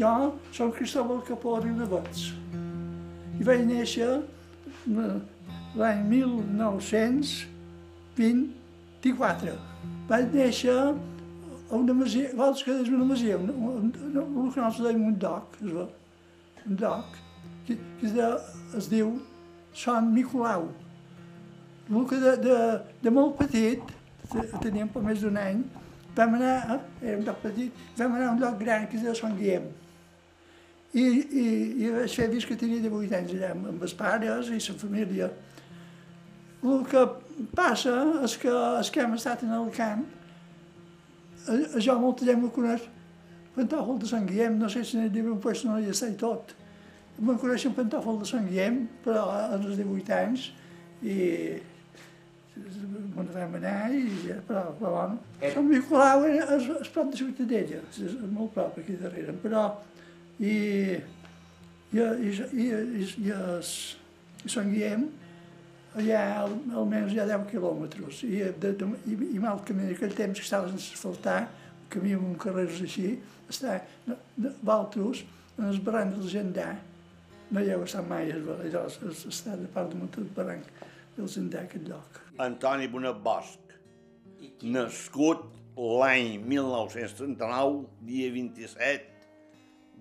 Jo som Cristóbal Capó Riudavets i vaig néixer eh, l'any 1924. Vaig néixer a una masia, vols que és una masia, una, una, una, el que nosaltres dèiem un doc, es veu, un doc, que, que es, de, es diu Sant Nicolau. El que de, de, de molt petit, teníem per més d'un any, vam anar, eh, era un lloc petit, vam anar a un lloc gran que es deia Sant Guillem. I, i, i vaig fer fins que tenia 18 anys allà amb, els pares i la família. El que passa és que els que hem estat en el camp, eh, jo molta gent me coneix Pantòfol de Sant Guillem, no sé si n'hi havia un lloc no hi està i tot. Me'n coneixen Pantòfol de Sant Guillem, però als 18 anys, i me'n vam anar i ja, però, però bueno. Sant Nicolau és, és prop de Ciutadella, és, és molt prop aquí darrere, però i, i, i, i, i, i, es, i Sant Guillem allà al, almenys hi ha 10 quilòmetres. I, de, de, i, i mal camí aquell temps que estava sense asfaltar camí amb un carrers així està Valtros en el barranc del Gendà no hi heu estat mai allò està de part de munt del barranc del Gendà aquest lloc. Antoni Bonet Bosch, nascut l'any 1939, dia 27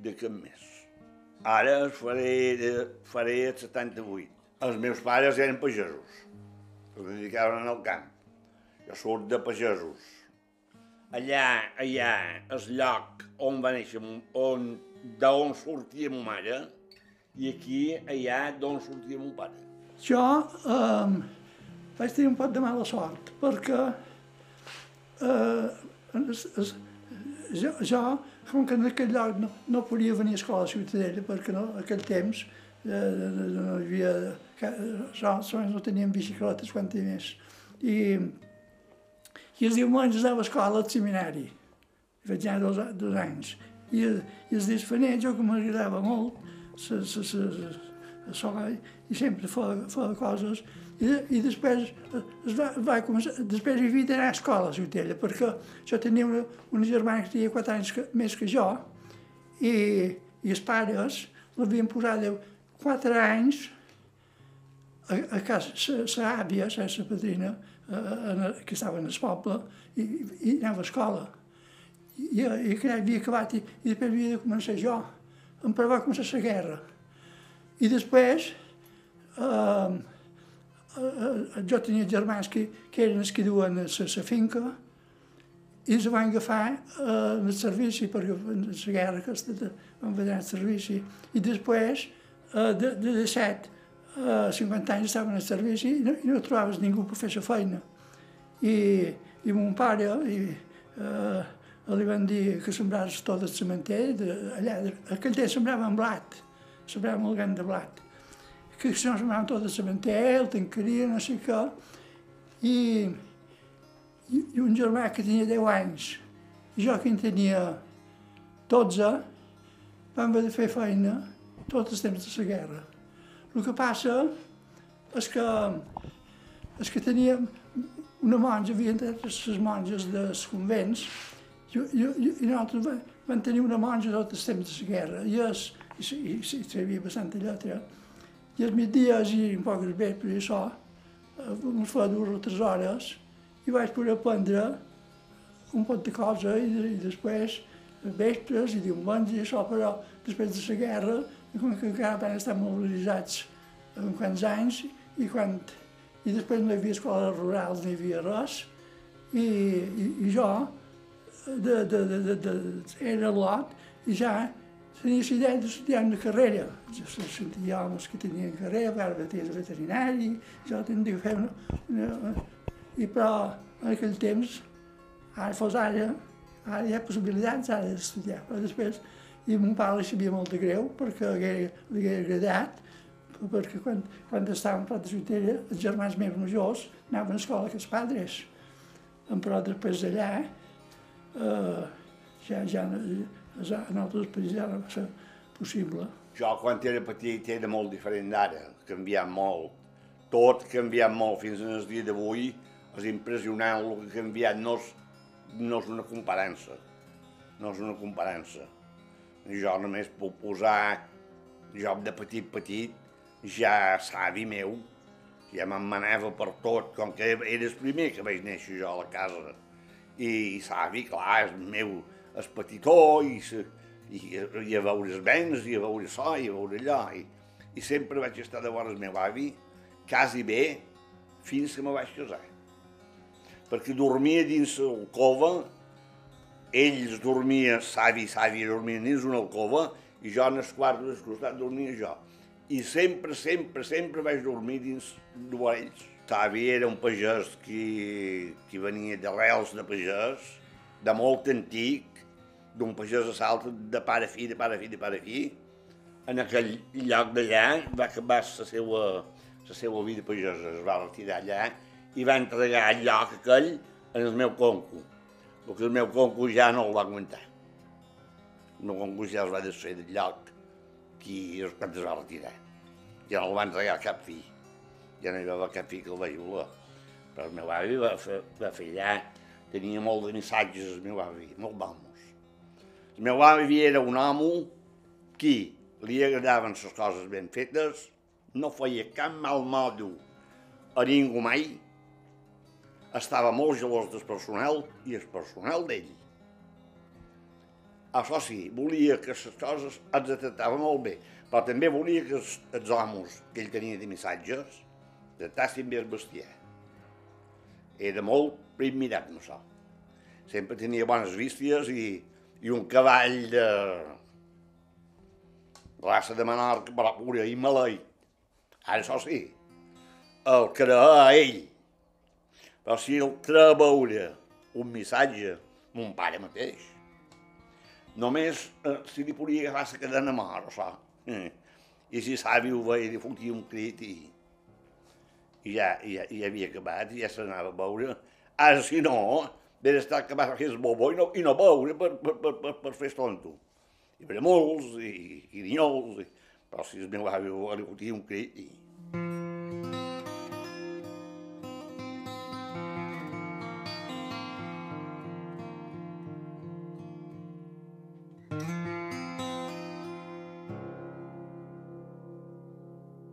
d'aquest mes. Ara faré, faré el 78. Els meus pares eren pagesos, es dedicaven al camp. Jo sóc de pagesos. Allà, allà, el lloc on va néixer, on, d'on sortia ma mare, i aquí, allà, d'on sortia mon pare. Jo, eh, vaig tenir un pot de mala sort, perquè eh, es, es, jo, jo, com que en aquell lloc no, no podia venir a escola a Ciutadella, perquè no, aquell temps eh, no hi havia... Sols no teníem bicicletes quan més. I, i els diumenges anava a escola al seminari. Vaig anar dos, dos anys. I, i els disfanets, jo que m'agradava molt, se, se, se, se, se, i sempre feia, feia coses i, i després es va, va començar, després hi havia d'anar a escola a Ciutella, perquè jo tenia una, una germana que tenia 4 anys que, més que jo, i, i els pares l'havien posat de 4 anys a, a casa sa àvia, sa, sa padrina, a, a, que estava en el poble, i, i anava a escola. I, i que havia acabat, i, i després havia de començar jo. Però va començar la guerra. I després, eh, eh, jo tenia germans que, que eren els que duen la, la finca i els van agafar eh, en el servici, perquè en la guerra aquesta van vedre el servici. I després, eh, de, de 17 a 50 anys estaven al servici i no, i no trobaves ningú per fer la feina. I, i mon pare i, eh, li van dir que sembraves tot el cementer, de, allà, aquell temps sembraven blat, sembraven molt gran de blat toda todas a el tancaria, no sei què, i, i, i un germà que tenia 10 anys, i jo que en tenia 12, vam haver de fer feina tots els temps de la guerra. El que passa és que, és que teníem una monja, havia entrat les monges dels convents, i, i, i nosaltres vam, vam tenir una monja tot el temps de la guerra, i, és, i, i, i, i sabia bastanta lletra, i els migdies i un poc vespre i això, ens fa dues o tres hores, i vaig poder aprendre un pot de cosa i, i després vespres i diumenges i això, però després de la guerra, com que encara van estar mobilitzats en quants anys i, quan, i després no hi havia escoles rurals, no havia res, i, i, i jo de, de, de, de, de, era lot i ja idea d'estudiar una carrera. Jo sentia homes que tenien carrera, per de veterinari, jo tenia fer una, una, I però en aquell temps, ara fos ara, ara hi ha possibilitats ara d'estudiar, però després i mon pare li sabia molt de greu perquè li hagués agradat, perquè quan, quan estàvem a Prat de els germans més majors anaven a escola que els padres. Però després d'allà, eh, ja, ja, en altres països ja va ser possible. Jo, quan era petit, era molt diferent d'ara, canviat molt. Tot canviat molt fins al dia d'avui. És impressionant el que ha canviat, no és, no és una comparança. No és una comparança. Jo només puc posar, jo de petit petit, ja savi meu, ja me'n manava per tot, com que era el primer que vaig néixer jo a la casa. I, i savi, clar, és meu, és petitó, i, se, i, i a veure els vents, i a veure això, i a veure allò. I, I sempre vaig estar de vora el meu avi, quasi bé, fins que me vaig casar. Perquè dormia dins l'alcova, ells dormia, savi, savi, dormien dins una alcova, i jo en el quart del costat dormia jo. I sempre, sempre, sempre vaig dormir dins d'ells. Savi era un pagès que, que venia d'arrels de pagès, de molt antic, d'un pagès a salt de pare a fi, de pare a fi, de pare a fi. En aquell lloc d'allà va acabar la seva, la seva vida pagesa, es va retirar allà i va entregar el lloc aquell en el meu conco, perquè el meu conco ja no el va aguantar. El meu conco ja es va desfer del lloc que es, va retirar. Ja no el va entregar cap fill. Ja no hi va haver cap fill que el va voler. Però el meu avi va fer, va fer allà, tenia molt de missatges el meu avi, molt bons. El meu avi era un home que li agradaven les coses ben fetes, no feia cap mal modo a ningú mai, estava molt gelós del personal i el personal d'ell. Això sí, volia que les coses es tractava molt bé, però també volia que els, els homes que ell tenia de missatges tractassin bé el bestiar. Era molt mirat amb això. Sempre tenia bones vísties i, i un cavall de raça de Menorca, però pura i maleït. Ara, això sí, el creia a ell. Però si el creia veure un missatge, mon pare mateix, només eh, si li podia agafar la cadena mà, això. Eh. I si savi ho veia, li fotia un crit i, i ja, i ja, ja havia acabat, i ja s'anava a veure. Ara, si no, d'estar acabat que és bobo i no, i no veure per, per, per, per, per fer tonto. I per molts, i, i dinyols, i, però si el meu avi li fotia un crit i...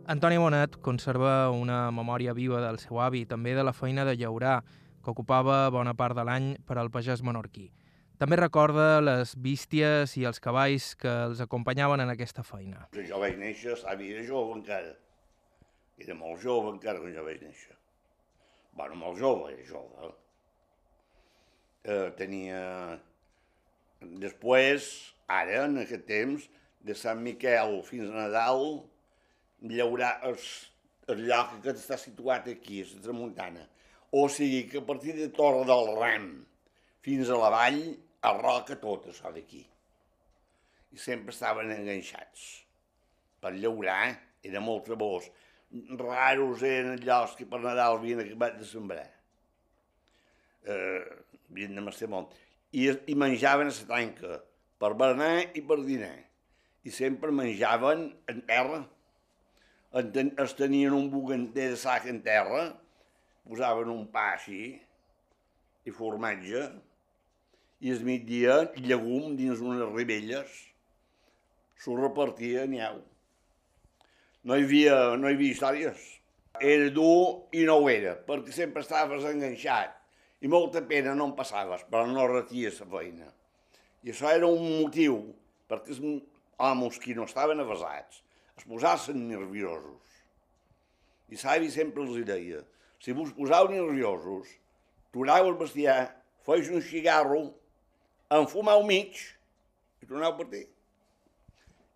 Antoni Bonet conserva una memòria viva del seu avi, també de la feina de llaurar, que ocupava bona part de l'any per al pagès menorquí. També recorda les bísties i els cavalls que els acompanyaven en aquesta feina. Jo vaig néixer, savi, era jove encara. Era molt jove encara quan jo vaig néixer. Bueno, molt jove, era jove. Eh, tenia... Després, ara, en aquest temps, de Sant Miquel fins a Nadal, llaurar el, el lloc que està situat aquí, a la tramuntana. O sigui que a partir de Torre del Ram fins a la vall, a roca tot això d'aquí. I sempre estaven enganxats. Per llaurar era molt trebós. Raros eren llocs que per Nadal havien acabat de sembrar. Eh, havien de mestre molt. I, I menjaven a la tanca, per berenar i per dinar. I sempre menjaven en terra ten, es tenien un buganter de sac en terra, posaven un pa així, i formatge, i es migdia llegum dins unes ribelles, s'ho repartia nyau. No hi havia, no hi havia històries. Era dur i no ho era, perquè sempre estaves enganxat, i molta pena no en passaves, però no reties la feina. I això era un motiu, perquè els homes que no estaven avasats es posassin nerviosos. I Savi sempre els deia, si vos posau nerviosos, tornau el bestiar, feis un cigarro, enfumau mig i tornau per ti.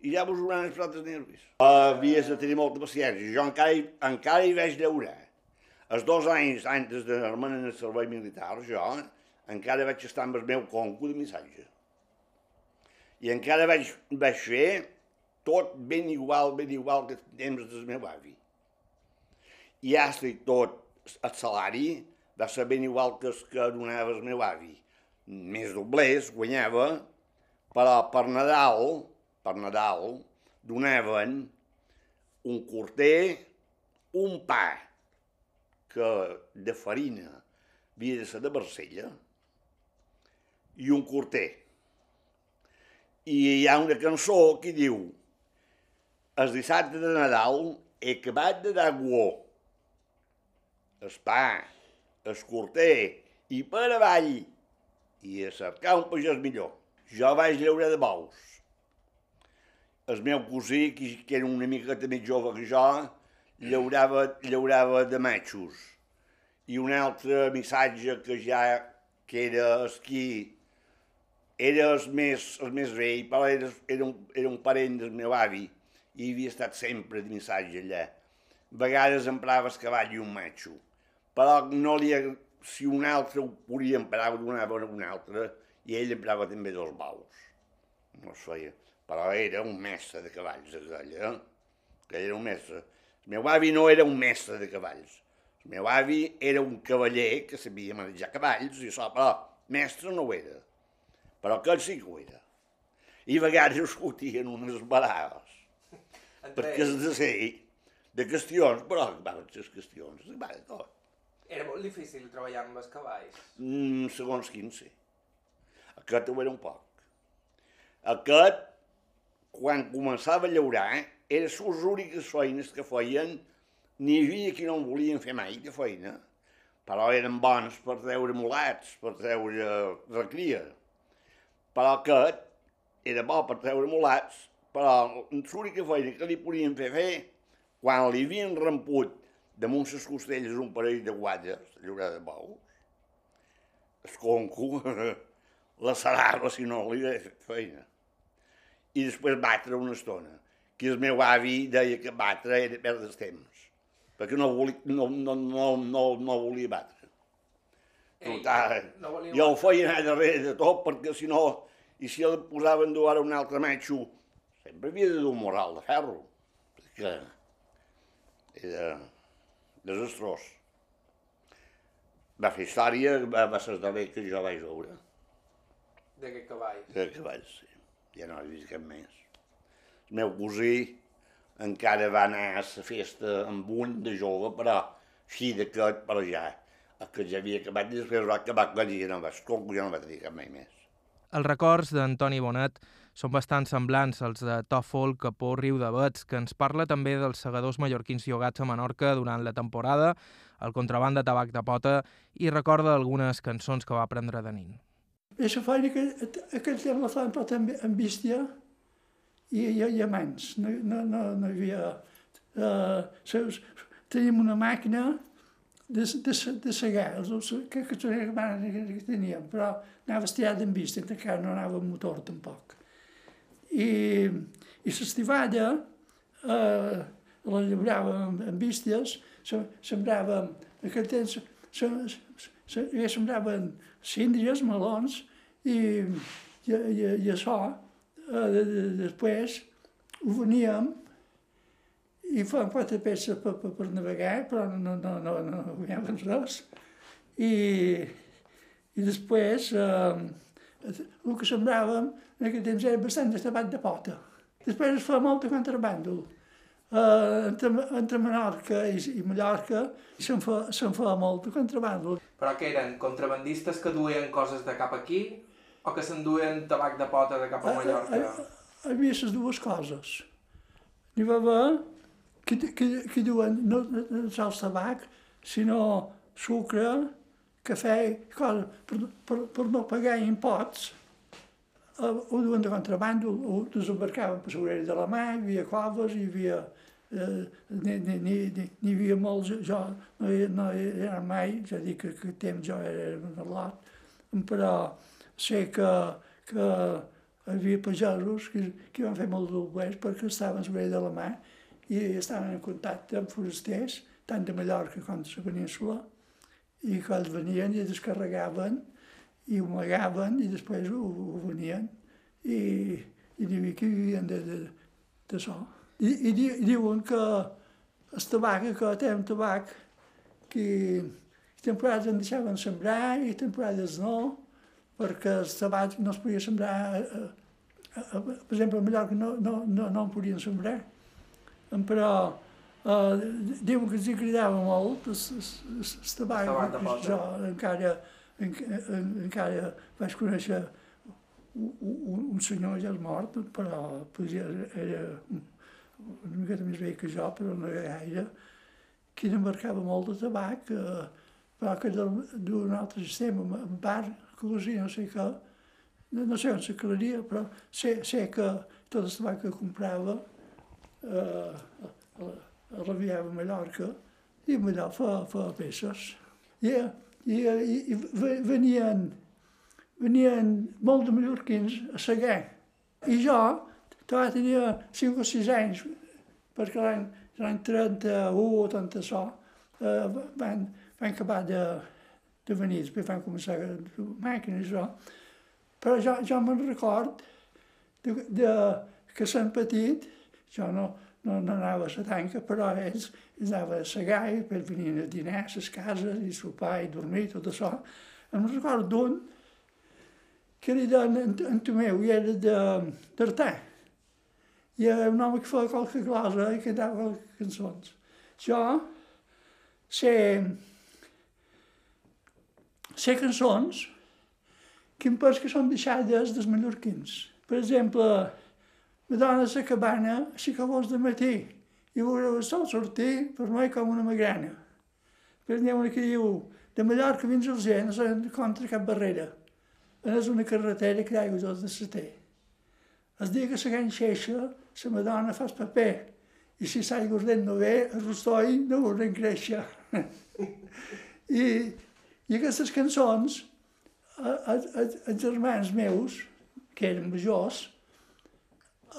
I ja vos hauran els nervis. Havies de tenir molta paciència. Jo encara, encara hi vaig llaurar. Els dos anys antes d'anar-me en el servei militar, jo encara vaig estar amb el meu conco de missatge. I encara vaig, vaig fer tot ben igual, ben igual que temps del meu avi. I hasta i tot el salari va ser ben igual que el que donava el meu avi. Més doblers, guanyava, però per Nadal, per Nadal, donaven un corter, un pa, que de farina havia de ser de Barcella, i un corter. i hi ha una cançó que diu el dissabte de Nadal he acabat de dar guó. Es pa, es corter i per avall i a cercar un pagès millor. Jo vaig llaurar de bous. El meu cosí, que, era una miqueta més jove que jo, llaurava, llaurava de matxos. I un altre missatge que ja que era esquí era el més, el més vell, però era, era, un, era un parent del meu avi i havia estat sempre de missatge allà. A vegades emprava el cavall i un matxo, però no li, si un altre ho podia emprar, donava un altre, i ell emprava també dos baus. No es feia. Però era un mestre de cavalls, aquell, eh? Que era un mestre. El meu avi no era un mestre de cavalls. El meu avi era un cavaller que sabia manejar cavalls, i això, però mestre no ho era. Però aquell sí que ho era. I a vegades discutien unes barades. Perquè es de ser de qüestions, però van ser qüestions, va tot. Era molt difícil treballar amb els cavalls. Mm, segons quin, sí. Aquest ho era un poc. Aquest, quan començava a llaurar, era les úniques feines que feien, n'hi havia qui no en volien fer mai de feina, però eren bons per treure mulats, per treure recria. Però aquest era bo per treure mulats, però l'única feina que li podien fer fer, quan li havien remput damunt les costelles un parell de guatlles, llaurar de bous, el conco. La sarava si no li fet feina. I després batre una estona, que el meu avi deia que batre era perdre el temps, perquè no volia, no, no, no, no, no volia batre. Ei, Total, no volia jo el feia anar darrere de tot, perquè si no, i si el posaven dur ara un altre matxo, sempre havia de dur moral de ferro, perquè era desastrós. Va fer història, va, va ser el que jo vaig veure. d'aquest cavall. De cavalls, sí. Ja no he vist cap més. El meu cosí encara va anar a la festa amb un de jove, però així d'aquest, però ja, el que ja havia acabat, i després va acabar i ja no va, com ja no va tenir cap mai més. Els records d'Antoni Bonet són bastant semblants als de Tòfol, Capó, Riu de Bets, que ens parla també dels segadors mallorquins llogats a Menorca durant la temporada, el contraband de tabac de pota i recorda algunes cançons que va aprendre de nin. La feina que aquell però també amb bístia i, i, i a mans. No, no, no, no hi havia... Uh, seus, teníem una màquina de, de, de segar, que, que, que, que teníem, però anava estirat amb bístia, encara no anava amb motor tampoc. I, i l'estivalla eh, la llauràvem amb, amb bísties, se, sembràvem, en aquell temps se, se, se, sembraven síndries, melons, i, i, i, i això, eh, de, de, després ho veníem i fèiem quatre peces per, per, per navegar, però no, no, no, no, no guanyàvem res. I, i després eh, el que sembràvem en aquell temps era bastant de tabac de pota. Després es fa molt de contrabàndol. Uh, entre, entre Menorca i, i Mallorca se'n fa, se fa molt de contrabàndol. Però que eren contrabandistes que duien coses de cap aquí o que s'enduien tabac de pota de cap a Mallorca? Hi havia les dues coses. N'hi va haver que, que, que duen no, no sols tabac, sinó sucre, cafè, coses, per, per, per no pagar imposts, eh, ho duen de contraband, ho, desembarcaven per l'orella de la mà, hi havia coves, hi havia... Eh, n'hi hi havia molts, jo no, hi- no era mai, ja dic que, que temps jo era un lot, però sé que, que hi havia pagesos que, que van fer molt d'obres perquè estaven a l'orella de la mà i estaven en contacte amb forasters, tant de Mallorca com de la península, i els venien i descarregaven i ho amagaven i després ho, ho venien. I, i havia que vivien de, de, de so. I, i, di, i diuen que el tabac, que un tabac que temporades en deixaven sembrar i temporades no, perquè el tabac no es podia sembrar, eh, eh, eh, per exemple, a Mallorca no, no, no, no en podien sembrar, però eh, diuen que els hi cridava molt el, el, el tabac, tabac de jo encara, en, en, encara vaig conèixer un, un senyor ja mort, però podria, era una miqueta més vell que jo, però no gaire, que embarcava molt de tabac, eh, però que d'un altre sistema, un bar, cosí, no sé què, no, no sé on s'aclaria, però sé, sé que tot el tabac que comprava eh, l'arribava a Mallorca i allà fa, fa peces. I, i, i, venien, venien molt de mallorquins a Seguer. I jo també tenia 5 o 6 anys, perquè l'any l'any 31 o 30 so, eh, van, van acabar de, de venir, després van començar a màquines això. Però jo, jo me'n record de, de, que sent petit, jo no, no, no a la tanca, però ells, ells anaven a segar i després venien a dinar a les cases i sopar i dormir i tot això. Em recordo d'un que era en, en Tomeu i era d'Artà. I era un home que feia qualque cosa i cantava cançons. Jo sé, sé cançons que em penso que són deixades dels mallorquins. Per exemple, la dona a la cabana, així que vols de matí, i veureu el sol sortir per mi com una magrana. Després n'hi ha una que diu, de Mallorca fins al gent, no s'han contra cap barrera. És una carretera que d'aigua dos de seté. El dia que la xeixa, la Madonna fa el paper, i si l'aigua ardent no ve, el rostoi no veurem créixer. I, I aquestes cançons, els germans meus, que eren majors,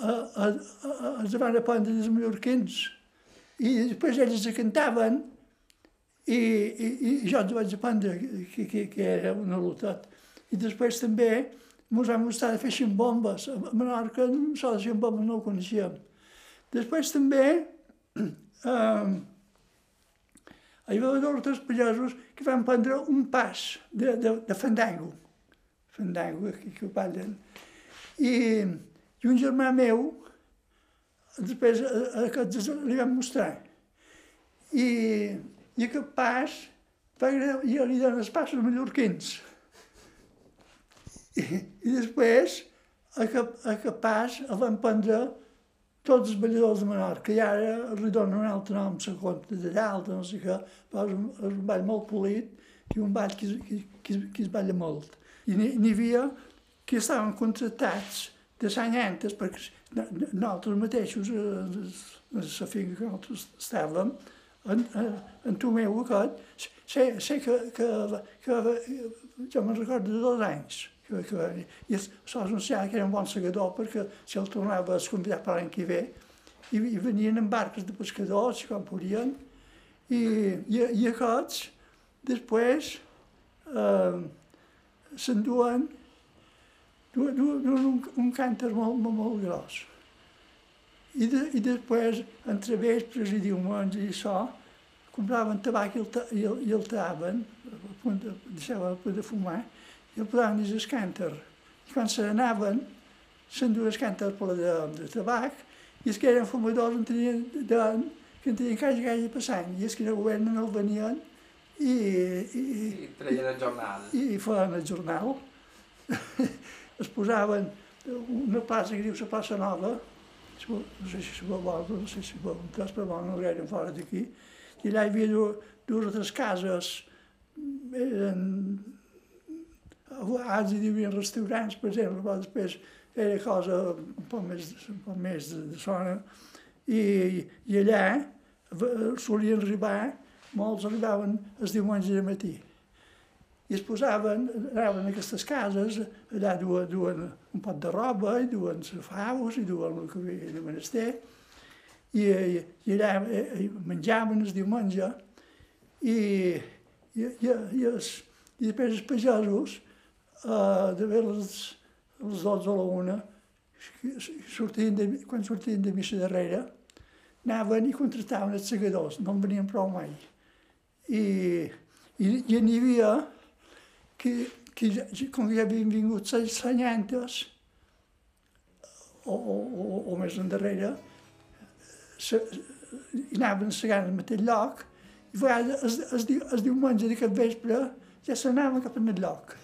els van aprendre dels mallorquins. I després ells cantaven i, i, i jo els vaig aprendre que, que, que era una lotat. I després també ens vam gustar de fer ximbombes. A Menorca això de ximbombes no ho coneixíem. Després també eh, hi va haver altres pagesos que van prendre un pas de, de, de fandango. Fandango, que, que ho parlen. I i un germà meu, després aquests li vam mostrar. I, i aquest pas, va, jo li dono els passos mallorquins. I, i després, aquest, aquest pas el van prendre tots els balladors de Menorca, i ara li donen un altre nom, la compte de dalt, no sé què, però és un, és un ball molt polit i un ball que, que, que, que es balla molt. I n'hi havia que estaven contractats de Sanyantes, perquè nosaltres mateixos, a la finca que nosaltres estàvem, en, en, en Tomeu aquest, sé, sé que, que, que, jo me'n recordo de dos anys, que, que, i sols anunciava que era un bon segador perquè si el tornava a convidar per l'any que ve, i, i venien en barques de pescadors, com podien, i, i, i aquests, després, eh, s'enduen d'un un, un cànter molt, molt, molt gros. I, de, i després, entre vespres i diumenges i això, compraven tabac i el, i el, i el taven, a punt de, deixaven a punt de fumar, i el posaven dins el cànter. I quan se n'anaven, s'enduen el cànter per de, de tabac, i els que eren fumadors en tenien, de, que en tenien quasi gaire passant, i els que no governen el venien i... I, I treien el jornal. I, i feien el jornal. es posaven una plaça que diu la plaça Nova, no sé si se veu no sé si veu un cas, però no gaire fora d'aquí, i allà hi havia dues altres cases, eren, abans hi havia restaurants, per exemple, però després era cosa un poc més, un poc més de, de zona, i, i allà solien arribar, molts arribaven els diumenges de matí i es posaven, anaven a aquestes cases, allà duen, duen un pot de roba, i duen safaus, i duen el que havia de menester, i, i, i allà i menjaven el diumenge, i, i, i, i, els, i després els pagesos, eh, de ver les, les 12 a la una, sortien de, quan sortien de missa darrere, anaven i contractaven els segadors, no en venien prou mai. I, i, i n'hi havia que, que com ja havien vingut les senyantes, o, o, o, o més endarrere, se, anaven segant al mateix lloc, i a vegades es, es, es, es diumenge d'aquest vespre ja s'anaven cap al lloc.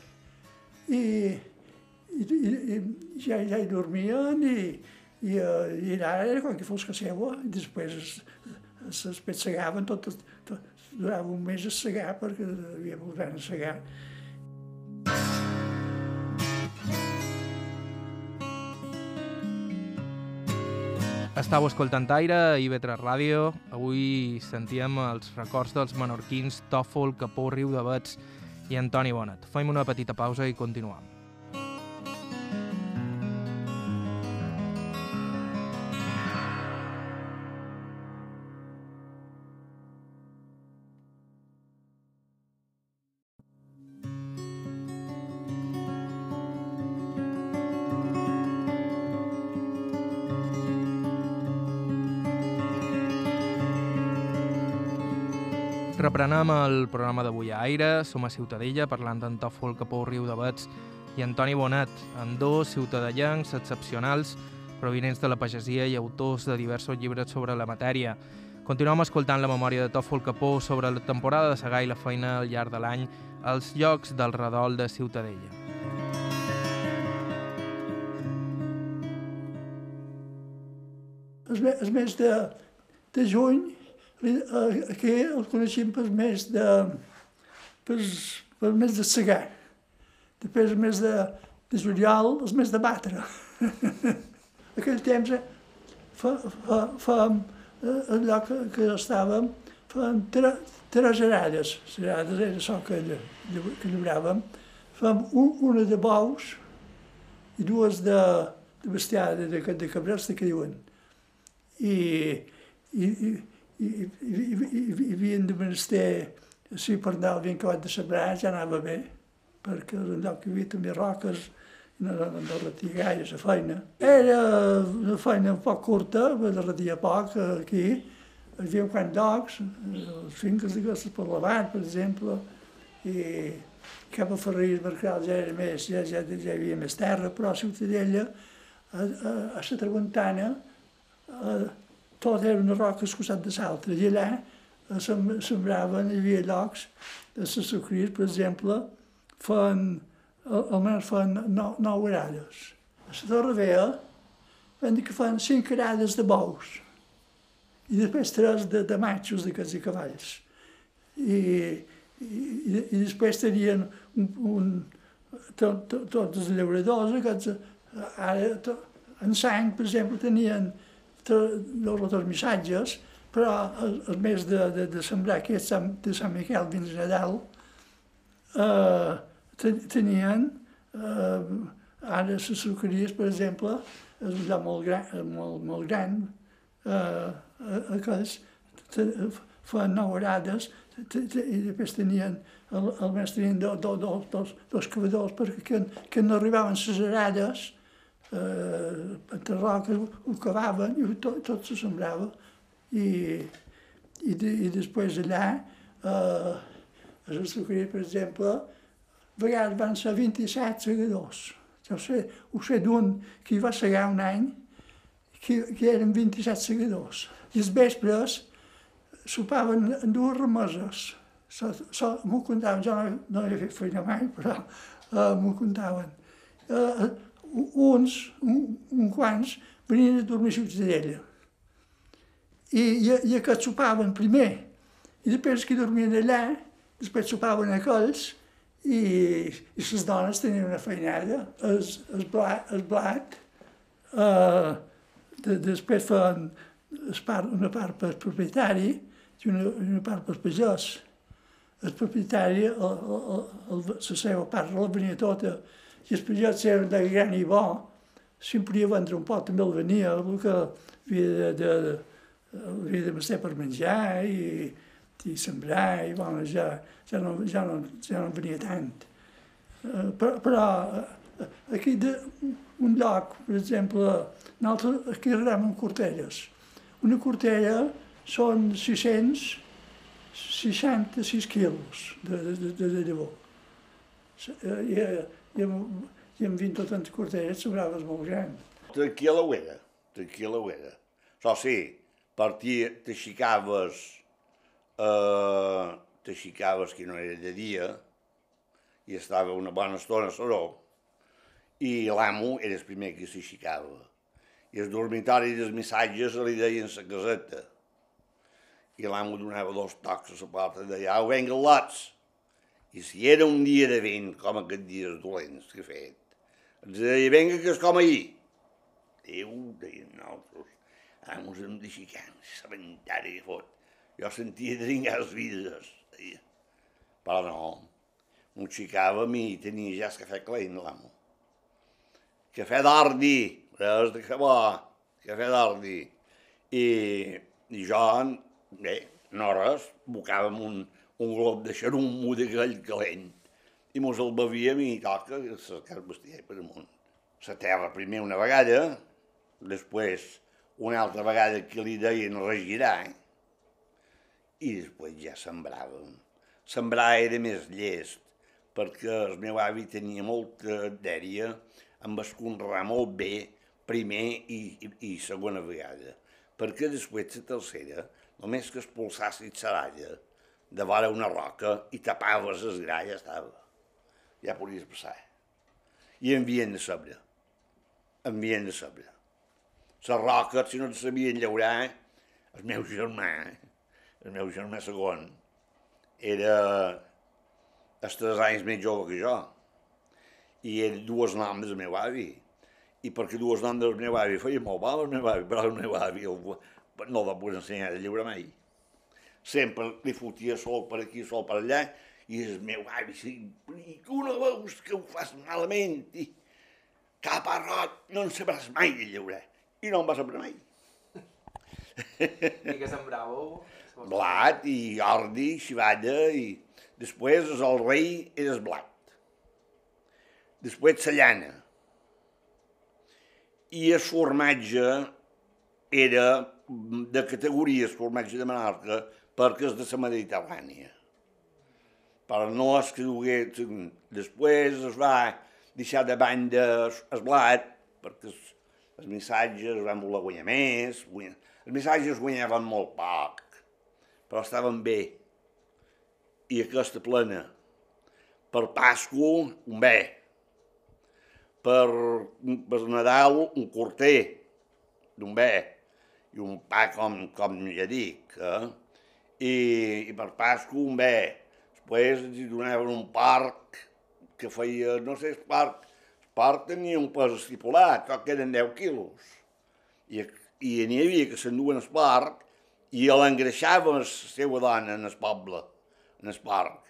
I, i, i, i ja, ja hi dormien i, i, uh, i allà era com que fos que seua, i després es, es, es petsegaven tot, tot, tot, durava un mes a segar perquè havia volgut a segar. Estau escoltant Aire a IB3 Ràdio. Avui sentíem els records dels menorquins Tòfol, Capó, Riu de Bets i Antoni Bonet. Fem una petita pausa i continuem. Reprenem el programa d'avui a Aire, som a Ciutadella parlant d'en Tòfol Capó Riu de Bets i Antoni Bonet, amb dos ciutadellencs excepcionals provinents de la pagesia i autors de diversos llibres sobre la matèria. Continuem escoltant la memòria de Tòfol Capó sobre la temporada de segar i la feina al llarg de l'any als llocs del redol de Ciutadella. El mes de, de juny Aquí el coneixem per més de, per, per més de segar. Després mes de, de juliol, el mes de batre. Aquell temps, fa, fa, fa, allò que, que estàvem, fèiem tres arades. Les arades era això que, que lliuràvem. Fèiem un, una de bous i dues de, de bestiar, de, de, de que diuen. I, i, i i, i, i, i havien de menester, si per anar ben acabat de sembrar ja anava bé, perquè en lloc que hi havia també roques, no, no, no retia gaire la feina. Era una feina un poc curta, de retia poc aquí, hi havia un quant d'ocs, les finques d'aquestes per l'avant, per exemple, i cap a Ferrís Mercal ja era més, ja, ja, ja hi havia més terra, però a Ciutadella, a, a, a la Tramuntana, tot era una roca escusat de l'altra. I allà sembraven, hi havia llocs de les sucries, per exemple, fan, almenys fan nou, nou arades. A la Torre Vea van dir que fan cinc arades de bous i després tres de, de matxos de i cavalls. I, i, i després tenien un, un, tot, tot, tots els llauradors, aquests, ara, to, en sang, per exemple, tenien dos missatges, però el, mes de, de, de sembrar que és de Sant Miquel dins Nadal, eh, tenien, eh, ara les sucreries, per exemple, és un lloc molt gran, molt, molt gran eh, aquells feien nou arades i després tenien, el, el tenien do, do, do, dos, dos cavadors perquè que, que no arribaven les arades eh, entre roques ho cavaven i tot, tot se. I, i, de, i després allà, eh, a les sucreries, per exemple, a vegades van ser 27 segadors. Jo sé, ho sé d'un que va segar un any, que, que eren 27 segadors. I els vespres sopaven en dues remeses. So, so, m'ho contaven, jo no, no he fet feina mai, però uh, m'ho contaven. Uh, uns, un, un quants, venien a dormir a Ciutadella. I, i, i aquests sopaven primer, i després que dormien allà, després sopaven aquells, i, i les dones tenien una feinada, el, el, blat, el blat eh, de, després feien part, una part per propietari i una, una part per pagès. El propietari, el, el, el, la seva part la venia tota i els pagès eren de gran i bo, em podia vendre un pot també el venia, el que havia de, de, havia de mestre per menjar i, i sembrar, i bueno, ja, ja, no, ja, no, ja no venia tant. Uh, però, però uh, aquí de, un lloc, per exemple, nosaltres aquí arrem en cortelles. Una cortella són 666 quilos de, de, de, de llavor. I amb, i amb 20 o tants cortellets sobraves molt gran. Tranquil·la ho era, tranquil·la ho era. Això sí, partia, t'aixecaves, eh, t'aixecaves que no era de dia, i estava una bona estona a Saró, i l'amo era el primer que s'aixecava. I el dormitori dels missatges li deien la caseta. I l'amo donava dos tocs a la porta i deia, au, venga, lots. I si era un dia de vent, com aquests dies dolents que he fet, ens deia, venga, que és com ahir. Déu, deien nosaltres, amos em d'aixecar, s'aventari i fot. Jo sentia dringar les vides, deia. Però no, m'aixecàvem i tenia ja el cafè calent, l'amo. Cafè d'ordi, res de que bo, cafè d'ordi. I, I jo, bé, no res, bocàvem un, un glob de xarumo de gall calent i mos el bevíem i toca cercar bestiar per amunt. La terra primer una vegada, després una altra vegada que li deien regirar, i després ja sembràvem. Sembrar era més llest, perquè el meu avi tenia molta dèria amb esconrar molt bé primer i, i, i segona vegada, perquè després la tercera, només que expulsassis saralla, de vora una roca i tapaves el gra i ja estava. Ja podies passar. I envien de sobre. Envien de sobre. Les roques, si no et sabien llaurar, el meu germà, el meu germà segon, era els tres anys més jove que jo. I era dues noms del meu avi. I perquè dues noms del meu avi feia molt mal el meu avi, però el meu avi no el va poder ensenyar a llaurar mai sempre li fotia sol per aquí, sol per allà, i el meu avi, sí, i que no veus que ho fas malament, i cap arrot, no en sabràs mai de llaurar. I no em va saber mai. I què sembràveu? Blat i ordi, xivalla, i després el rei era el blat. Després la llana. I el formatge era de categories, formatge de Menorca, perquè és de la Mediterrània. Però no és que. Després es va deixar de banda el blat, perquè els, missatges van voler guanyar més. Els missatges guanyaven molt poc, però estaven bé. I aquesta plena. Per Pasco, un bé. Per, per Nadal, un corter d'un bé. I un pa, com, com ja dic, eh? I, i per Pasco un bé. Després ens donaven un parc que feia, no sé, el parc, el parc tenia un pes estipulat, tot que eren 10 quilos. I, i n'hi havia que s'enduen al parc i l'engreixava la seva dona en el poble, en el parc,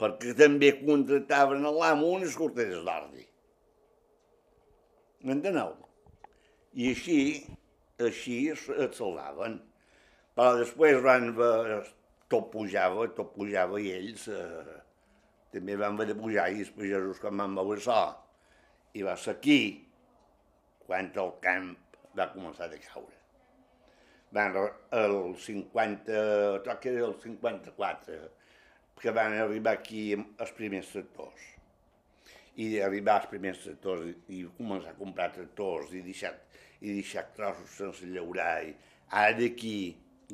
perquè també contractaven a l'amo unes corteres d'ordi. M'enteneu? I així, així et salvaven. Però després van, tot pujava, tot pujava i ells eh, també van haver de pujar i els pagesos quan van veure això. I va ser aquí quan el camp va començar a caure. Van el 50, tot que era el 54, que van arribar aquí els primers tractors. I arribar als primers tractors i començar a comprar tractors i deixar, i deixar trossos sense llaurar. I ara d'aquí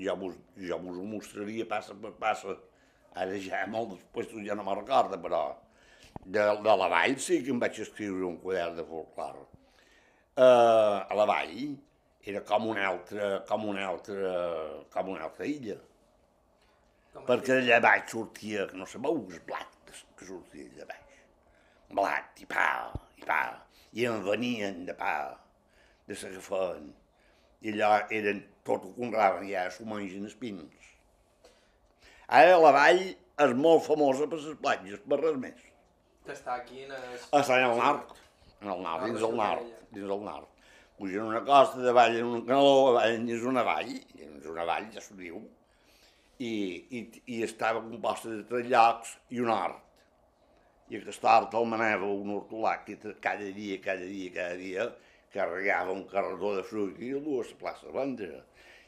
jo vos, jo vos ho mostraria passa per passa. Ara ja molt després ja no me'n recorda, però de, de la vall sí que em vaig escriure un quadern de folclore. Uh, a la vall era com una altra, com una altra, com una altra illa. Com Perquè d'allà baix sortia, no sabeu, el blat que sortia d'allà baix. Blat i pa, i pa. I en venien de pa, de feien i allò eren tot ho conraven, ja s'ho mengen els pins. Ara la vall és molt famosa per les platges, per res més. Està aquí en el... Està en el nord, en el nord, dins del nord, dins del nord. Pugen una costa, de vall en un canaló, vall és una vall, és una vall, ja s'ho diu, i, i, i estava composta de tres llocs i un hort. I aquest hort el manava un hortolà que cada dia, cada dia, cada dia, carregava un carretó de fruit i dues a plaça de vendre.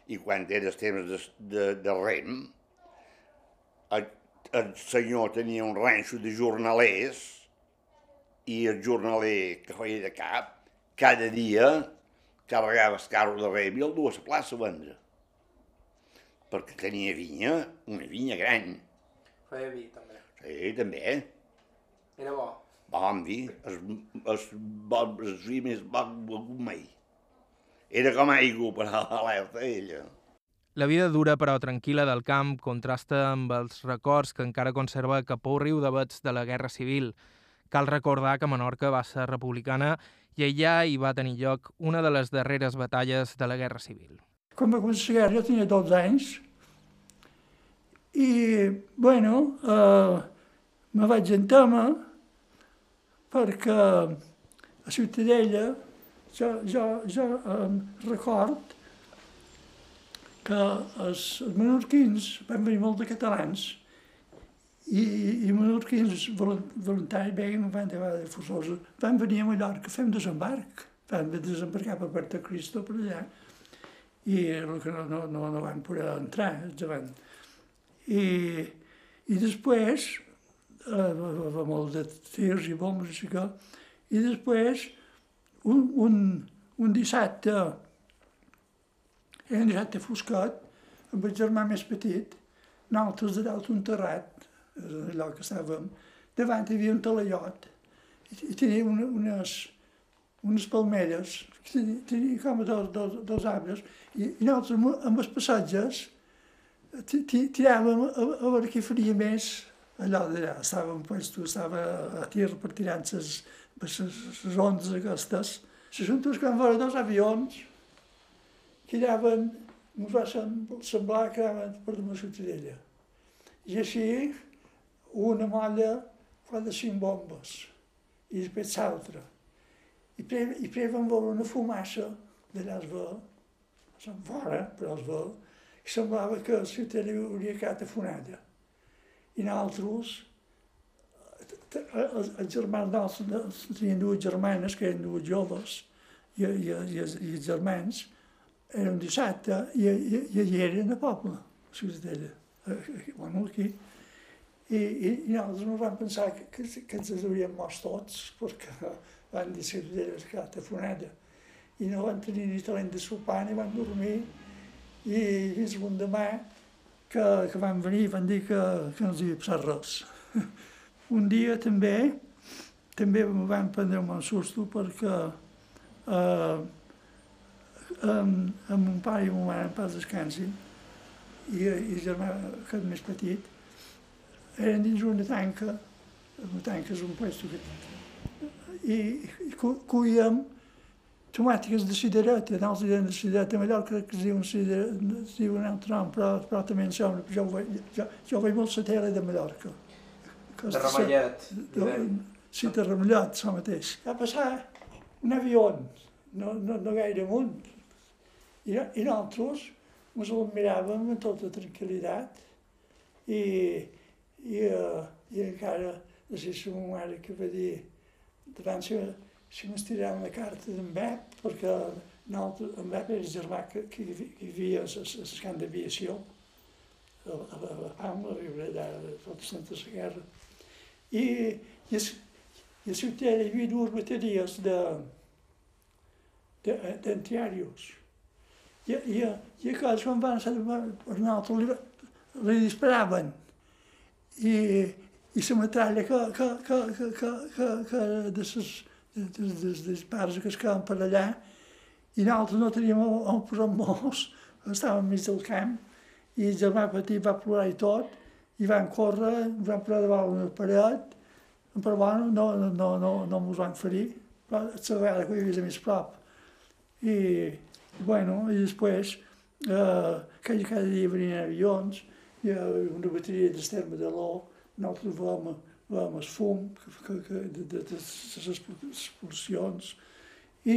I quan era temps de, de, de rem, el, el senyor tenia un ranxo de jornalers i el jornaler que feia de cap, cada dia carregava el carro de rem i el dues a plaça a vendre. Perquè tenia vinya, una vinya gran. Feia vi, també. Sí, també. Era bo. Vam dir, el, el, el, el vi més bo begut mai. Era com aigua per a l'alerta, ella. La vida dura però tranquil·la del camp contrasta amb els records que encara conserva Capó Riu de Bets de la Guerra Civil. Cal recordar que Menorca va ser republicana i allà hi va tenir lloc una de les darreres batalles de la Guerra Civil. Quan va començar la guerra jo tenia 12 anys i, bueno, eh, me vaig entama perquè a Ciutadella jo, jo, jo eh, record que els, els menorquins van venir molt de catalans i, i menorquins voluntaris veien, van de vegades forçosos, van venir a Mallorca, fem desembarc, van desembarcar per Puerto Cristo per allà i el que no, no, no, no van poder entrar davant. I, i després eh, va molt de tirs i bombes i que, i després un, un, un dissabte, era un dissabte foscat, amb el germà més petit, nosaltres de dalt un terrat, allò que estàvem, davant hi havia un talaiot, i, i tenia una, unes, unes palmeres, tenia, tenia com dos, dos, dos arbres, i, i nosaltres amb, amb els passatges tiràvem a, a veure qui faria més allò d'allà, estàvem puestos, estava a tir per tirar les, ondes aquestes. Se juntes quan veure dos avions que anaven, ens va semblar que anaven per la ciutadella. I així, una molla fa de cinc bombes, i després l'altra. I primer vam veure una fumassa d'allà es veu, som fora, però es veu, i semblava que la ciutadella hauria quedat afonada i nosaltres, els, els germans nostres, tenien dues germanes, que eren dues joves, i, i, i, i els germans, era un dissabte, i, i, i allà eren a poble, a Ciutadella, bueno, aquí. I, i, i nosaltres no vam pensar que, que, que ens hauríem mort tots, perquè van dir Ciutadella era quedat afonada. I no van tenir ni talent de sopar, ni van dormir, i fins l'endemà que, que van venir i van dir que, que no els havia passat res. Un dia també, també em van prendre un susto perquè eh, amb, amb mon pare i mon mare en pas descansi i, i el germà que més petit eren dins una tanca, una tanca és un puesto que i, i cuíem tomàtiques de cidereta, nosaltres diem de cidereta, a Mallorca que es diuen, cidereta, es diuen un altre nom, però, però també em sembla, jo, ho veig, jo, jo ho veig molt la tele de Mallorca. De Ramellet. Sí, de Ramellet, això mateix. Va passar un avió, no, no, no gaire amunt, i, i nosaltres ens el miràvem amb tota tranquil·litat i, i, uh, i encara, sé si ma mare que va dir, davant si si m'estirem la carta d'en Bep, perquè en Bep era el germà que, que hi havia a l'escant d'aviació, a, a, a Palma, a viure allà de tota Santa la Guerra. I, i, i a hi havia dues bateries de, d'antiaris. I, i, i aquells quan van ser per nosaltres li, li disparaven. I, i la metralla que, que, que, que, que, que, que de les des, des, des pares que es quedaven per allà, i nosaltres no teníem on posar molts, estàvem enmig del camp, i el germà petit va plorar i tot, i van córrer, van posar davant una paret, però bueno, no, no, no, no, no ens van ferir, però la vegada que hi havia més prop. I, bueno, i després, eh, cada, cada dia venien avions, hi havia una bateria d'esterma de l'O, nosaltres vam amb el fum que, que, de, de, les expulsions i,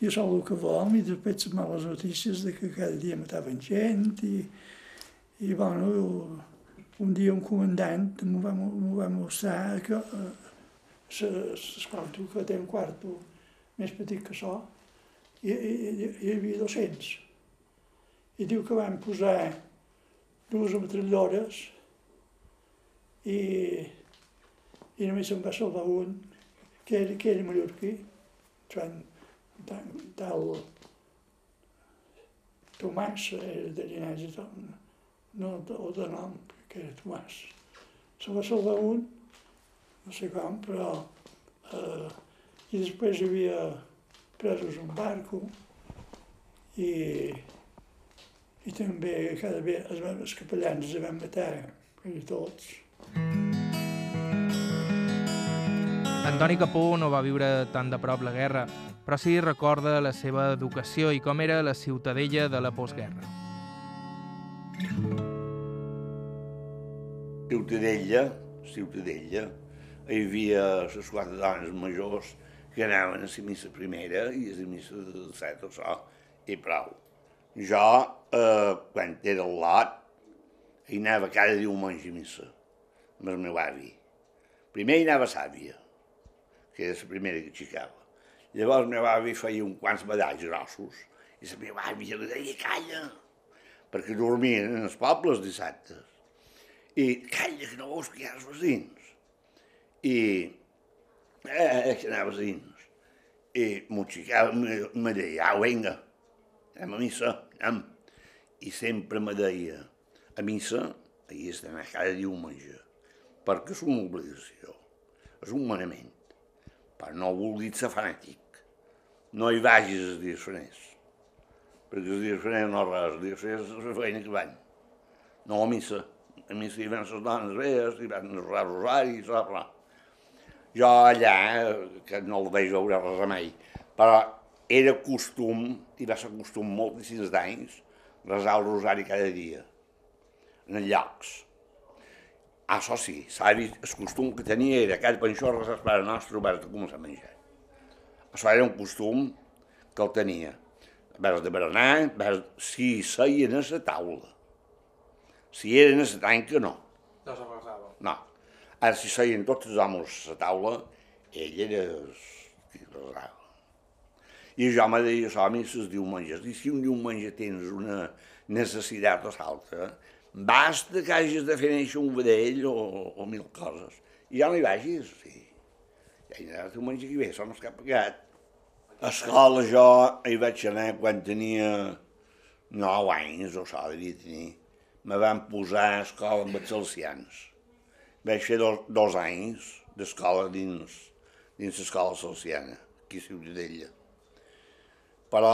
i això el que vam i després les males notícies de que cada dia mataven gent. I, i bueno, un dia un comandant m'ho va, va mostrar que eh, l'esquarto que té un quarto més petit que això i, i, hi havia 200 i diu que van posar dues ametralladores i i només em va salvar un, que era, que era mallorquí, Joan tal Tomàs, era de llinatge, no, o de nom, que era Tomàs. Se va salvar un, no sé com, però Uh, I després hi havia presos un barco i, i també cada vegada els, capellans els van matar, quasi tots. Antoni Capó no va viure tan de prop la guerra, però sí recorda la seva educació i com era la ciutadella de la postguerra. Ciutadella, Ciutadella, hi havia les quatre dones majors que anaven a la missa primera i a la missa de set o so, i prou. Jo, eh, quan era al lot, hi anava cada diumenge a missa, amb el meu avi. Primer hi anava Sàvia, que era la primera que xicava. Llavors el meu avi feia uns quants medalls grossos i la meva àvia li deia calla, perquè dormien en els pobles dissabtes i calla, que no veus que hi ha els veïns. I eh, que anava veïns. I m'ho me, me deia, au, vinga, anem a missa, anem. I sempre me deia, a missa hi has d'anar cada diumenge, perquè és una obligació, és un manament. Però no vulguis ser fanàtic, no hi vagis els dies freners, perquè els dies freners no res, els dies freners és la feina que van, no a missa a mi s'hi van les dones vees, hi van els rosari, i tot, Jo allà, que no el veig veure res mai, però era costum, i va ser costum moltíssims d'anys, resar el rosari cada dia, en llocs. Ah, això sí, sabi, el costum que tenia era resar el pare nostre obert de començar a menjar. Això era un costum que el tenia. Vers de berenar, vers, si seien a la taula si eren a la tanca, no. No s'abraçava. No. Ara, si seien tots els homes a la taula, ell era qui resava. I jo me deia a mi els diumenges, i si un diumenge tens una necessitat o l'altra, basta que hagis de fer néixer un vedell o, o mil coses. I ja no hi vagis, sí. Ja hi anaràs diumenge que ve, som els cap pegat. A escola jo hi vaig anar quan tenia nou anys o això devia tenir me van posar a escola amb els salsians. Vaig fer dos, dos anys d'escola dins, dins l'escola salsiana, aquí a Ciutadella. Però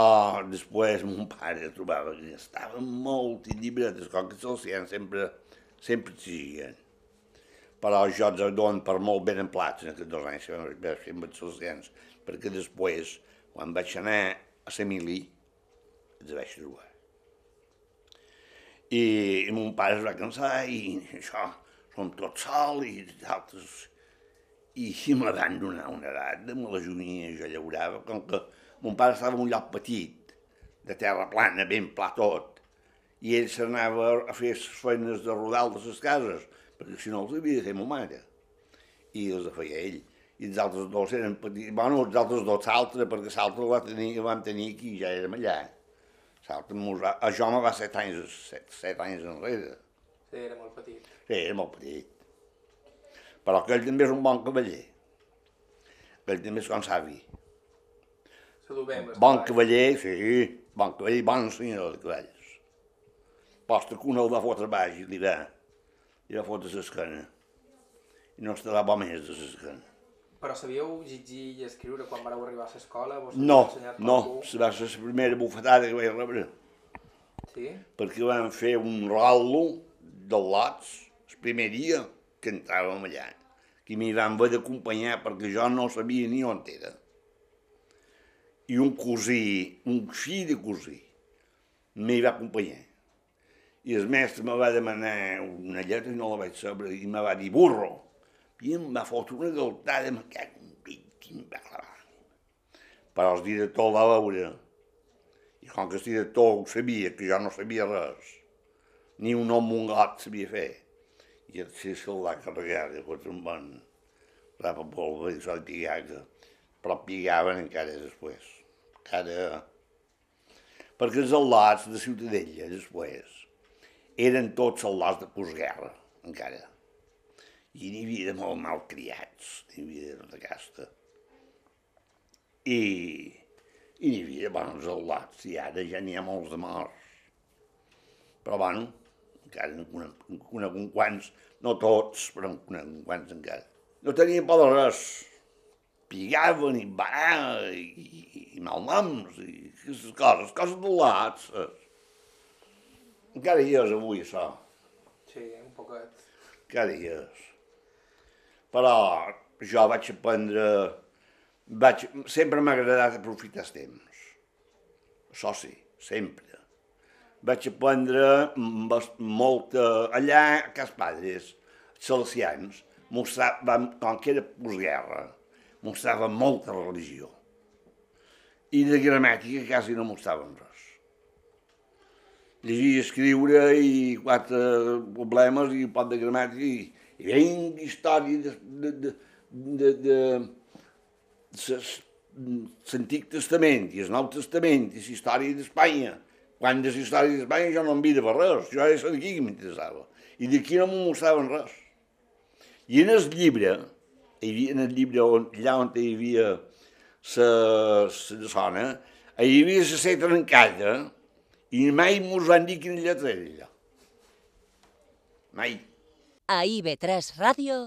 després mon pare trobava que estava molt llibret, com que salsians sempre, sempre exigien. Però jo els donen per molt ben emplats en aquests dos anys els salsians, perquè després, quan vaig anar a Semilí, els vaig trobar i, i mon pare es va cansar i això, som tots sols i d'altres. I així me van donar una edat de me la junia jo llaurava, com que mon pare estava en un lloc petit, de terra plana, ben pla tot, i ell s'anava a fer les feines de rodal de les cases, perquè si no els havia de fer ma mare. I els feia ell. I els altres dos eren petits, bueno, els altres dos s'altre, perquè l'altre el, tenir, el vam tenir aquí, ja érem allà. Saps? A jo me va set anys, set, set anys enrere. Sí, era molt petit. Sí, era molt petit. Però aquell també és un bon cavaller. Aquell també és com savi. Saludem. Bon cavaller, sí, bon cavaller, bon senyor de cavalls. Posta que un el va fotre baix i li va, li va fotre l'esquena. I no estarà bo més de l'esquena. Però sabíeu llegir i escriure quan vareu arribar a l'escola? No, no, va ser la primera bufetada que vaig rebre. Sí? Perquè vam fer un rallo de lots el primer dia que entràvem allà. Que m'hi van haver d'acompanyar perquè jo no sabia ni on era. I un cosí, un fill de cosí, m'hi va acompanyar. I el mestre me va demanar una lletra i no la vaig saber, i me va dir burro. I em va fotre una galtada, me cago un pit, quin va Però el director va veure, i com que el director ho sabia, que jo no sabia res, ni un home un gat sabia fer, i el sí se'l va carregar, i fot un bon rapa polva i però pigaven encara després, encara... Perquè els al·lats de Ciutadella, després, eren tots soldats de postguerra, encara i n'hi havia de molt malcriats, n'hi havia de tota casta. I, i n'hi havia bons soldats, i ara ja n'hi ha molts de morts. Però, bueno, encara en conec, un quants, no tots, però en conec un quants encara. No tenia por de res, pigaven i va i, i, i malnoms i aquestes coses, coses de lats. Encara hi és avui, això. Sí, un poquet. Encara hi és. Però jo vaig aprendre... Vaig, sempre m'ha agradat aprofitar el temps. Això sí, sempre. Vaig aprendre molta... Allà, a Cas Padres, salesians, mostraven, com que era postguerra, mostraven molta religió. I de gramàtica quasi no mostraven res llegir escriure i quatre problemes i un pot de gramàtica i, i ben història de, de, de, de, de, l'Antic Testament i el Nou Testament i la història d'Espanya. Quan de la història d'Espanya jo no em vida res, jo era d'aquí que m'interessava. I d'aquí no m'ho mostraven res. I en el llibre, hi havia, en el llibre on, allà on hi havia la zona, hi havia la ser trencada, i mai mos van dir quina lletra era allò. Mai. A IB3 Ràdio,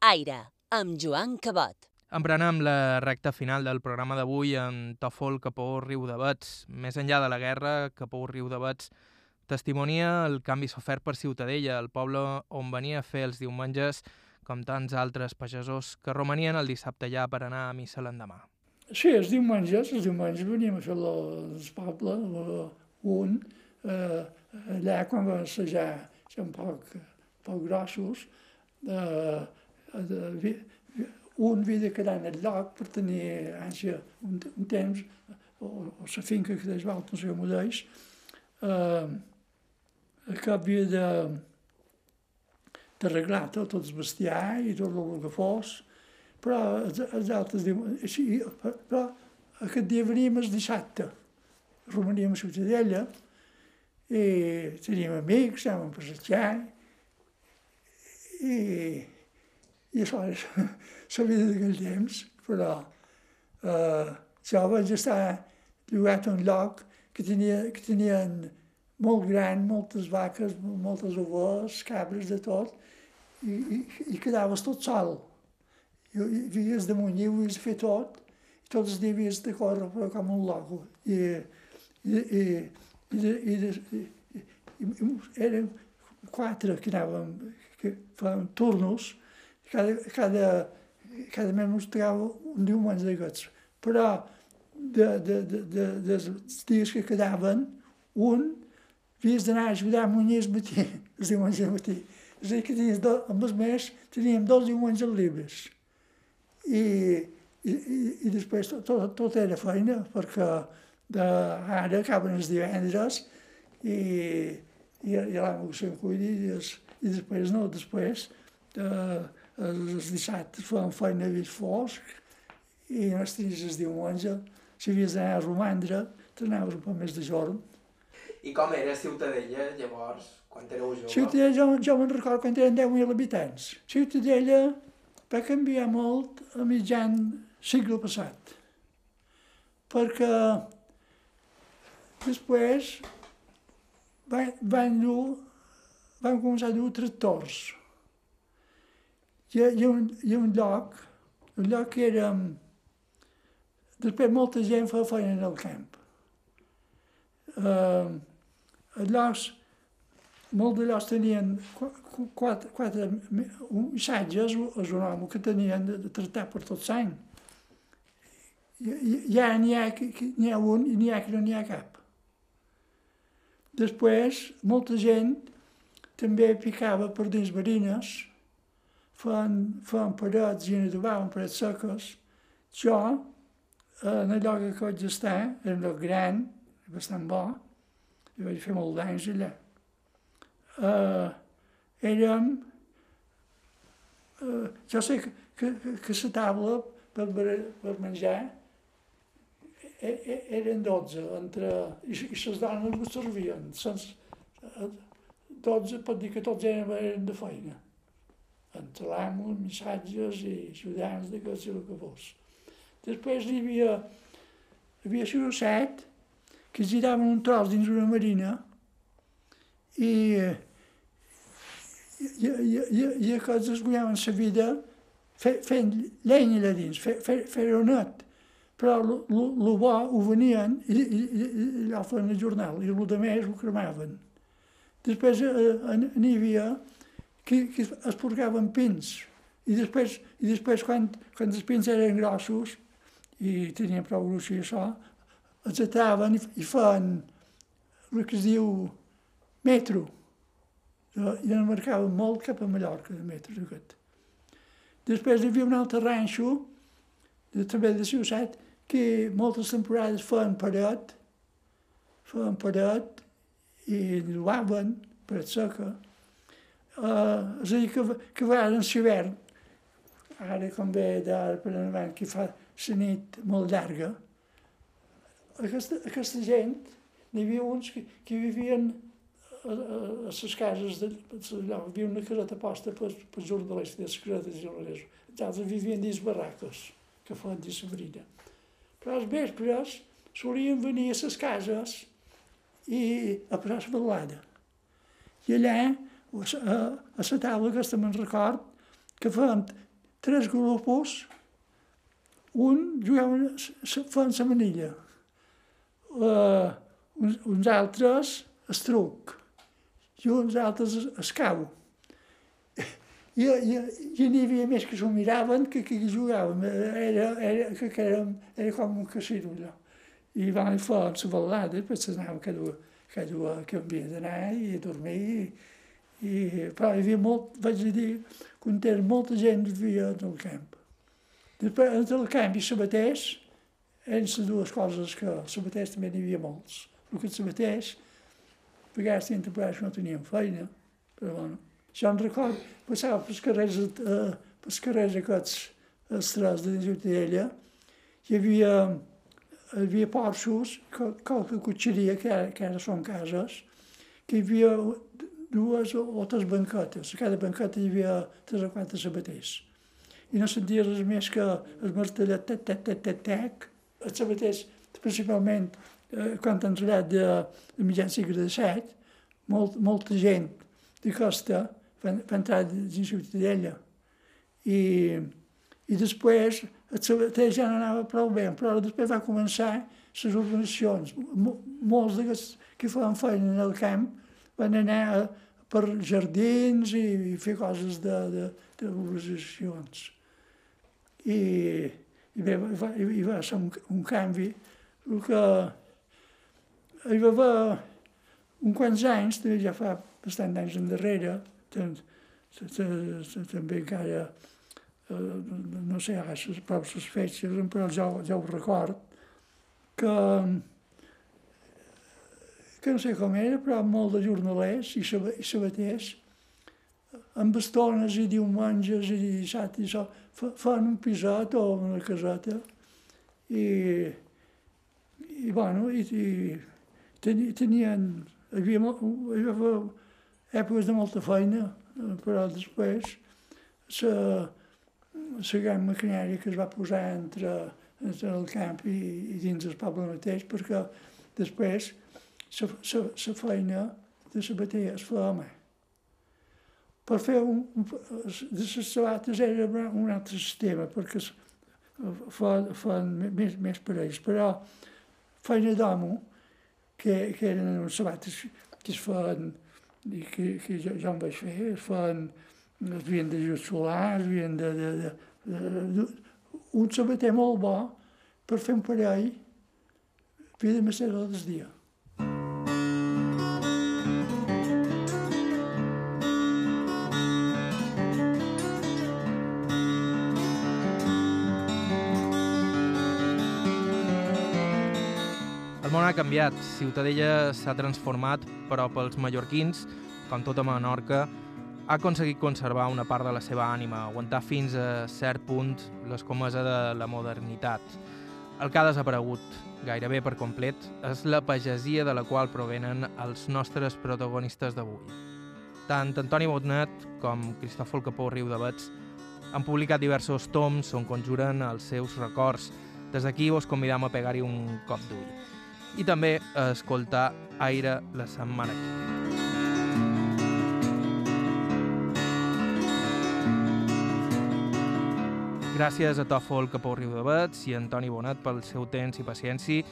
Aire, amb Joan Cabot. Emprenem la recta final del programa d'avui amb Tòfol Capó Riu de Bets. Més enllà de la guerra, Capó Riu de Bets testimonia el canvi sofert per Ciutadella, el poble on venia a fer els diumenges com tants altres pagesos que romanien el dissabte allà per anar a missa l'endemà. Sí, els diumenges, els diumenges veníem a fer el poble, un, eh, allà quan van assajar, ser un poc, poc grossos, eh, de, un havia de quedar en el lloc per tenir ànsia un, un temps, o, o la finca que des volta, no sé com ho deis, eh, que havia de d'arreglar tot el bestiar i tot el que fos, però els, els altres diuen, així, però aquest dia veníem el dissabte, romaníem a Ciutadella i teníem amics, anàvem a passejar i, i això és la vida d'aquell temps, però eh, jo vaig estar llogat a un lloc que, tenia, que tenien molt gran, moltes vaques, moltes ovelles, cabres, de tot, i, i, i quedaves tot sol. I, i havies de munyir, havies de fer tot, i tots els dies havies de córrer com un loco. I, i, i, i, i, i, érem quatre que anàvem, que fèiem turnos, cada, cada, cada mes ens tocava un diumenge d'aquests. Però de, de, de, de, dels dies que quedaven, un havies d'anar a ajudar el matí, els diumenges al matí. És a dir, que tenies do, amb els mes teníem dos diumenges llibres. I, i, i, després tot, tot, tot era feina, perquè de, ara acaben els divendres i, i, i l'amo se'n cuidi i, es, i després no, després eh, els dissabtes fan feina vist fosc i els tenies el diumenge si havies d'anar a romandre t'anaves un poc més de jorn i com era Ciutadella, llavors, quan éreu jove? Ciutadella, jo, jo me'n recordo quan eren 10.000 habitants. Ciutadella va canviar molt a mitjan segle passat, perquè Després van, van, dur, van començar a dur tractors. Hi hi un, hi un lloc, un lloc que era... Després molta gent fa feina en el camp. Uh, molts de llocs tenien quatre, quatre missatges, els un que tenien de, de tractar per tot l'any. Ja n'hi ha, n'hi ha un i n'hi ha que no n'hi ha cap. Després, molta gent també picava per dins marines, feien, feien parets i adobaven parets seques. Jo, en el lloc que vaig estar, era un lloc gran, bastant bo, i vaig fer molt d'anys allà. Uh, érem... Uh, jo sé que, que, que la taula per, per menjar E, e, eren 12, entre, i, i les dones ho servien. Sens, 12, pot dir que tots eren, eren de feina. Entre l'amo, missatges i ciutadans de que si el que fos. Després hi havia, hi havia sigut set que giraven un tros dins una marina i, i, i, i, i aquests es guanyaven la vida fe, fent llenya allà dins, fer, fer, fer net. Però el bo ho venien i, i, i, i allò feien el jornal, i el més ho cremaven. Després eh, n'hi havia que, que es porgaven pins, i després, i després quan, quan els pins eren grossos, i tenien prou gruix i això, els ataven i, i feien el que es diu metro. I en marcaven molt cap a Mallorca, de metro aquest. Després hi havia un altre ranxo, de, també de Ciutat, que moltes temporades feien paret, feien paret i lloaven, paret seca. Uh, és a dir, que, que a vegades l'hivern, ara com ve d'ara per endavant, que fa la nit molt llarga, aquesta, aquesta gent, n'hi havia uns que, que vivien a, a, les cases, de, allò, hi havia una caseta posta per, per jornalistes, les casetes jornalistes. Els altres vivien dins barraques, que feien de sabrina. Però els vespres solien venir a les cases i a passar la ballada. I allà, a, a la taula aquesta me'n record, que feien tres grupos, un jugava, feien la manilla, uh, uns, uns altres es truc, i uns altres es cau. I, i, i n'hi havia més que s'ho miraven que que jugaven. Era, era, que, que era, era com un casino allò. I van fer la ballada, després s'anava cada, cada que havia d'anar i dormir. I, i, però hi havia molt, vaig dir, que molta gent vivia en el camp. Després, entre el camp i sabaters, eren les dues coses que els sabaters també n'hi havia molts. El que els sabaters, a vegades tenien temporades no tenien feina, però bueno. Jo em record, passava pels carrers, eh, pels carrers aquests, els tres de Ciutadella, hi havia, hi havia porxos, qualque cotxeria, que ara, que ara són cases, que hi havia dues o tres banquetes. A cada banqueta hi havia tres o quatre sabaters. I no sentia res més que el martellet, tec, tec, tec, tec, tec. Els sabaters, principalment, eh, quan han trellat de, de mitjan segle de set, molt, molta gent de costa va, va entrar dins Ciutadella. I, i després el sabater ja no anava prou bé, però després va començar les urbanitzacions. Molts d'aquests que feien feina en el camp van anar per jardins i, i fer coses de, de, d'urbanitzacions. I, i bé, va, hi va ser un, un canvi. El que hi va haver un quants anys, també ja fa bastant anys endarrere, també encara, eh, no sé ara les fetges, però ja, ja ho record, que, que no sé com era, però molt de jornalers i sabaters, amb estones i diumenges i dissabte i això, fan un pisat o una caseta i, i bueno, i, i tenien, hi havia, havia èpoques de molta feina, però després la, la gran maquinària que es va posar entre, entre el camp i, i dins el poble mateix, perquè després la feina de la bateria es feia. Per fer un, un, de les sabates era un altre sistema, perquè fan, fan més, més parells, però feina d'homo, que, que eren uns sabates que es fan, i que, que jo, jo em vaig fer, es fan, es havien de just solar, es havien de, de, de, de, de, un sabater molt bo per fer un parell havia de hores del canviat, Ciutadella s'ha transformat, però pels mallorquins, com tota Menorca, ha aconseguit conservar una part de la seva ànima, aguantar fins a cert punt l'escomesa de la modernitat. El que ha desaparegut, gairebé per complet, és la pagesia de la qual provenen els nostres protagonistes d'avui. Tant Antoni Botnet com Cristòfol Capó Bets han publicat diversos toms on conjuren els seus records. Des d'aquí vos convidam a pegar-hi un cop d'ull i també a escoltar Aire la setmana que Gràcies a Tòfol Capó Riu de Bets i Antoni Bonet pel seu temps i paciència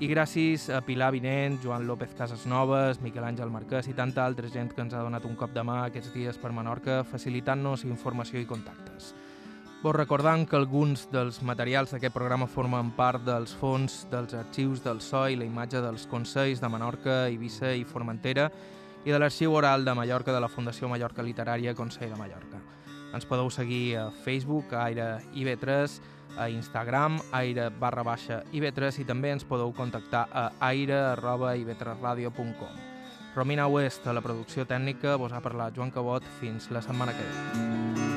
i gràcies a Pilar Vinent, Joan López Casasnoves, Miquel Àngel Marquès i tanta altra gent que ens ha donat un cop de mà aquests dies per Menorca facilitant-nos informació i contactes. Vos recordant que alguns dels materials d'aquest programa formen part dels fons dels arxius del SO i la imatge dels Consells de Menorca, Eivissa i Formentera i de l'Arxiu Oral de Mallorca de la Fundació Mallorca Literària Consell de Mallorca. Ens podeu seguir a Facebook, a Aire IB3, a Instagram, aire barra baixa IB3 i també ens podeu contactar a aire arroba ib3radio.com. Romina West, a la producció tècnica, vos ha parlat Joan Cabot. Fins la setmana que ve.